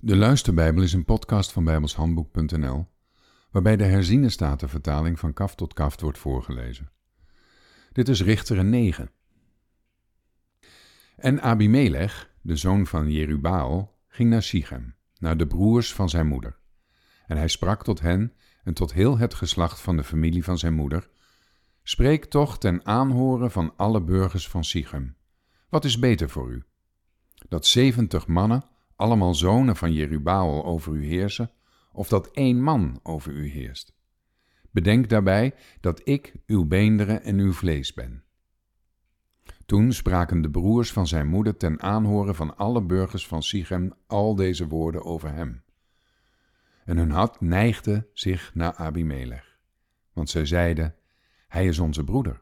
De Luisterbijbel is een podcast van bijbelshandboek.nl, waarbij de herziene statenvertaling van kaf tot kaft wordt voorgelezen. Dit is Richteren 9. En Abimelech, de zoon van Jerubaal, ging naar Sichem, naar de broers van zijn moeder. En hij sprak tot hen en tot heel het geslacht van de familie van zijn moeder, Spreek toch ten aanhoren van alle burgers van Sichem. Wat is beter voor u? Dat zeventig mannen allemaal zonen van Jerubaal over u heersen, of dat één man over u heerst. Bedenk daarbij dat ik uw beenderen en uw vlees ben. Toen spraken de broers van zijn moeder ten aanhoren van alle burgers van Sichem al deze woorden over hem. En hun hart neigde zich naar Abimelech, want zij zeiden, hij is onze broeder.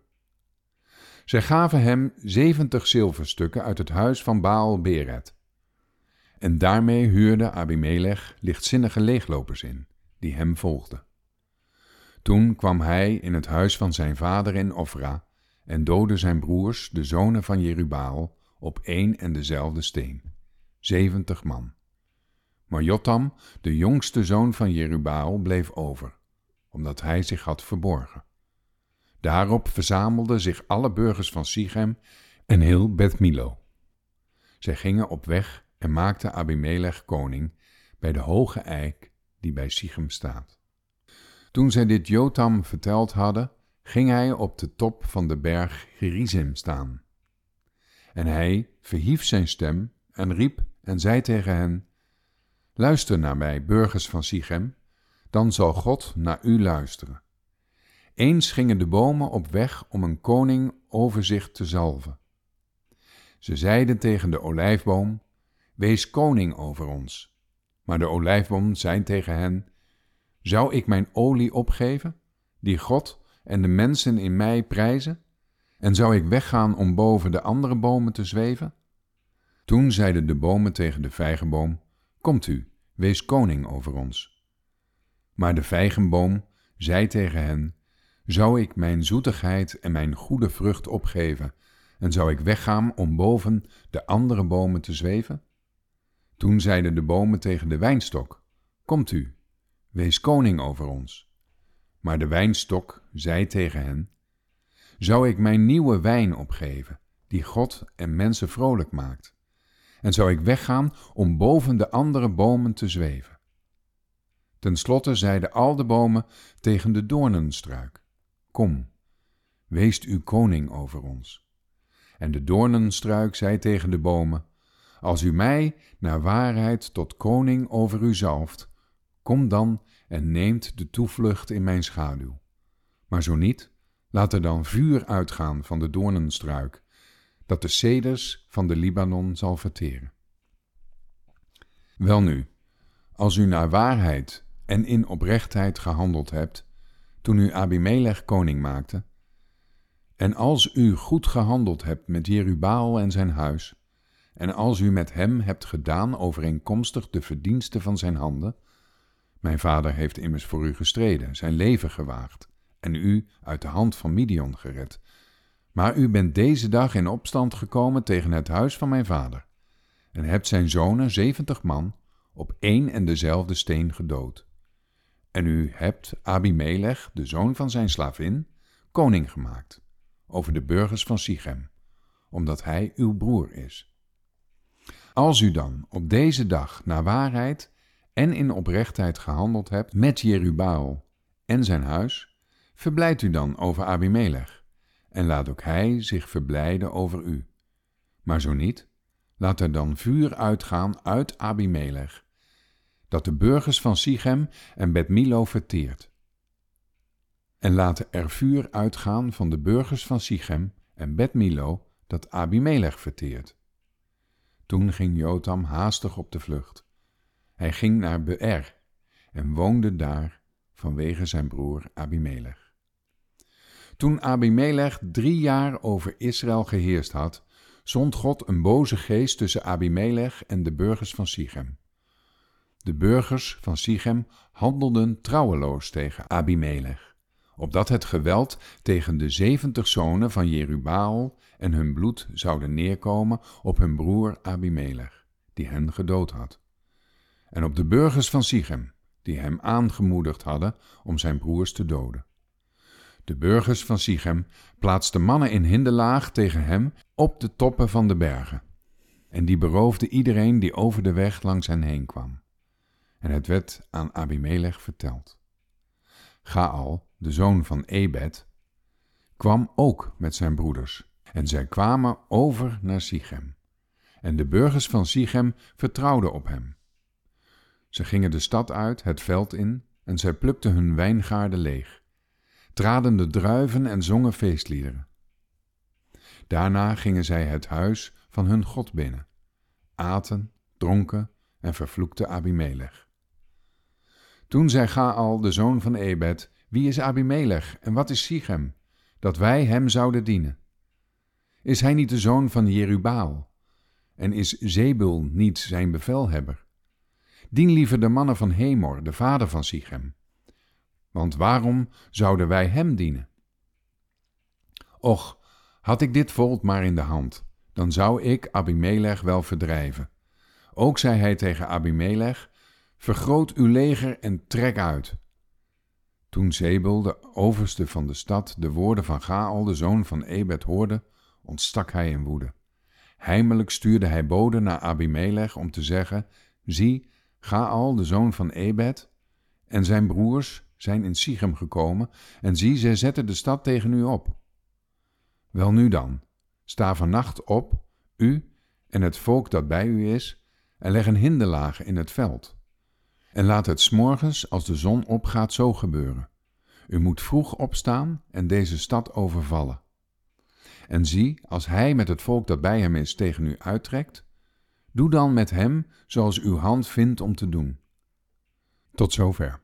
Zij gaven hem zeventig zilverstukken uit het huis van Baal Beret en daarmee huurde Abimelech lichtzinnige leeglopers in, die hem volgden. Toen kwam hij in het huis van zijn vader in Ofra en doodde zijn broers, de zonen van Jerubaal, op één en dezelfde steen, zeventig man. Maar Jotam, de jongste zoon van Jerubaal, bleef over, omdat hij zich had verborgen. Daarop verzamelden zich alle burgers van Sichem en heel Beth-Milo. Zij gingen op weg en maakte Abimelech koning bij de hoge eik die bij Sichem staat. Toen zij dit Jotam verteld hadden, ging hij op de top van de berg Gerizim staan. En hij verhief zijn stem en riep en zei tegen hen, Luister naar mij, burgers van Sichem, dan zal God naar u luisteren. Eens gingen de bomen op weg om een koning over zich te zalven. Ze zeiden tegen de olijfboom, Wees koning over ons. Maar de olijfboom zei tegen hen, Zou ik mijn olie opgeven, die God en de mensen in mij prijzen? En zou ik weggaan om boven de andere bomen te zweven? Toen zeiden de bomen tegen de vijgenboom, Komt u, wees koning over ons. Maar de vijgenboom zei tegen hen, Zou ik mijn zoetigheid en mijn goede vrucht opgeven, en zou ik weggaan om boven de andere bomen te zweven? Toen zeiden de bomen tegen de wijnstok: Komt u, wees koning over ons. Maar de wijnstok zei tegen hen: Zou ik mijn nieuwe wijn opgeven, die God en mensen vrolijk maakt? En zou ik weggaan om boven de andere bomen te zweven? Ten slotte zeiden al de bomen tegen de doornenstruik: Kom, wees uw koning over ons. En de doornenstruik zei tegen de bomen: als u mij naar waarheid tot koning over u zalft, kom dan en neemt de toevlucht in mijn schaduw. Maar zo niet, laat er dan vuur uitgaan van de doornenstruik, dat de ceders van de Libanon zal verteren. Welnu, als u naar waarheid en in oprechtheid gehandeld hebt, toen u Abimelech koning maakte, en als u goed gehandeld hebt met Jerubaal en zijn huis, en als u met hem hebt gedaan overeenkomstig de verdiensten van zijn handen, mijn vader heeft immers voor u gestreden, zijn leven gewaagd, en u uit de hand van Midian gered. Maar u bent deze dag in opstand gekomen tegen het huis van mijn vader, en hebt zijn zonen, zeventig man, op één en dezelfde steen gedood. En u hebt Abimelech, de zoon van zijn slavin, koning gemaakt, over de burgers van Sichem, omdat hij uw broer is. Als u dan op deze dag naar waarheid en in oprechtheid gehandeld hebt met Jerubaal en zijn huis, verblijd u dan over Abimelech en laat ook hij zich verblijden over u. Maar zo niet, laat er dan vuur uitgaan uit Abimelech, dat de burgers van Sichem en Bet-Milo verteert. En laat er vuur uitgaan van de burgers van Sichem en Bet-Milo, dat Abimelech verteert. Toen ging Jotam haastig op de vlucht. Hij ging naar Beer en woonde daar vanwege zijn broer Abimelech. Toen Abimelech drie jaar over Israël geheerst had, zond God een boze geest tussen Abimelech en de burgers van Sichem. De burgers van Sichem handelden trouweloos tegen Abimelech opdat het geweld tegen de zeventig zonen van Jerubaal en hun bloed zouden neerkomen op hun broer Abimelech, die hen gedood had. en op de burgers van Sichem, die hem aangemoedigd hadden om zijn broers te doden. De burgers van Sichem plaatsten mannen in hinderlaag tegen hem op de toppen van de bergen. En die beroofden iedereen die over de weg langs hen heen kwam. En het werd aan Abimelech verteld. Gaal, de zoon van Ebed, kwam ook met zijn broeders, en zij kwamen over naar Sichem. En de burgers van Sichem vertrouwden op hem. Ze gingen de stad uit, het veld in, en zij plukten hun wijngaarden leeg, traden de druiven en zongen feestliederen. Daarna gingen zij het huis van hun God binnen, aten, dronken en vervloekten Abimelech. Toen zei Gaal, de zoon van Ebed, wie is Abimelech en wat is Sichem, dat wij hem zouden dienen? Is hij niet de zoon van Jerubaal? En is Zebul niet zijn bevelhebber? Dien liever de mannen van Hemor, de vader van Sichem. Want waarom zouden wij hem dienen? Och, had ik dit volk maar in de hand, dan zou ik Abimelech wel verdrijven. Ook zei hij tegen Abimelech, vergroot uw leger en trek uit. Toen Zebel, de overste van de stad, de woorden van Gaal, de zoon van Ebed, hoorde, ontstak hij in woede. Heimelijk stuurde hij boden naar Abimelech om te zeggen, zie, Gaal, de zoon van Ebed, en zijn broers zijn in Sichem gekomen, en zie, zij zetten de stad tegen u op. Wel nu dan, sta vannacht op, u en het volk dat bij u is, en leg een hinderlaag in het veld. En laat het s'morgens, als de zon opgaat, zo gebeuren. U moet vroeg opstaan en deze stad overvallen. En zie, als hij met het volk dat bij hem is tegen u uittrekt, doe dan met hem zoals uw hand vindt om te doen. Tot zover.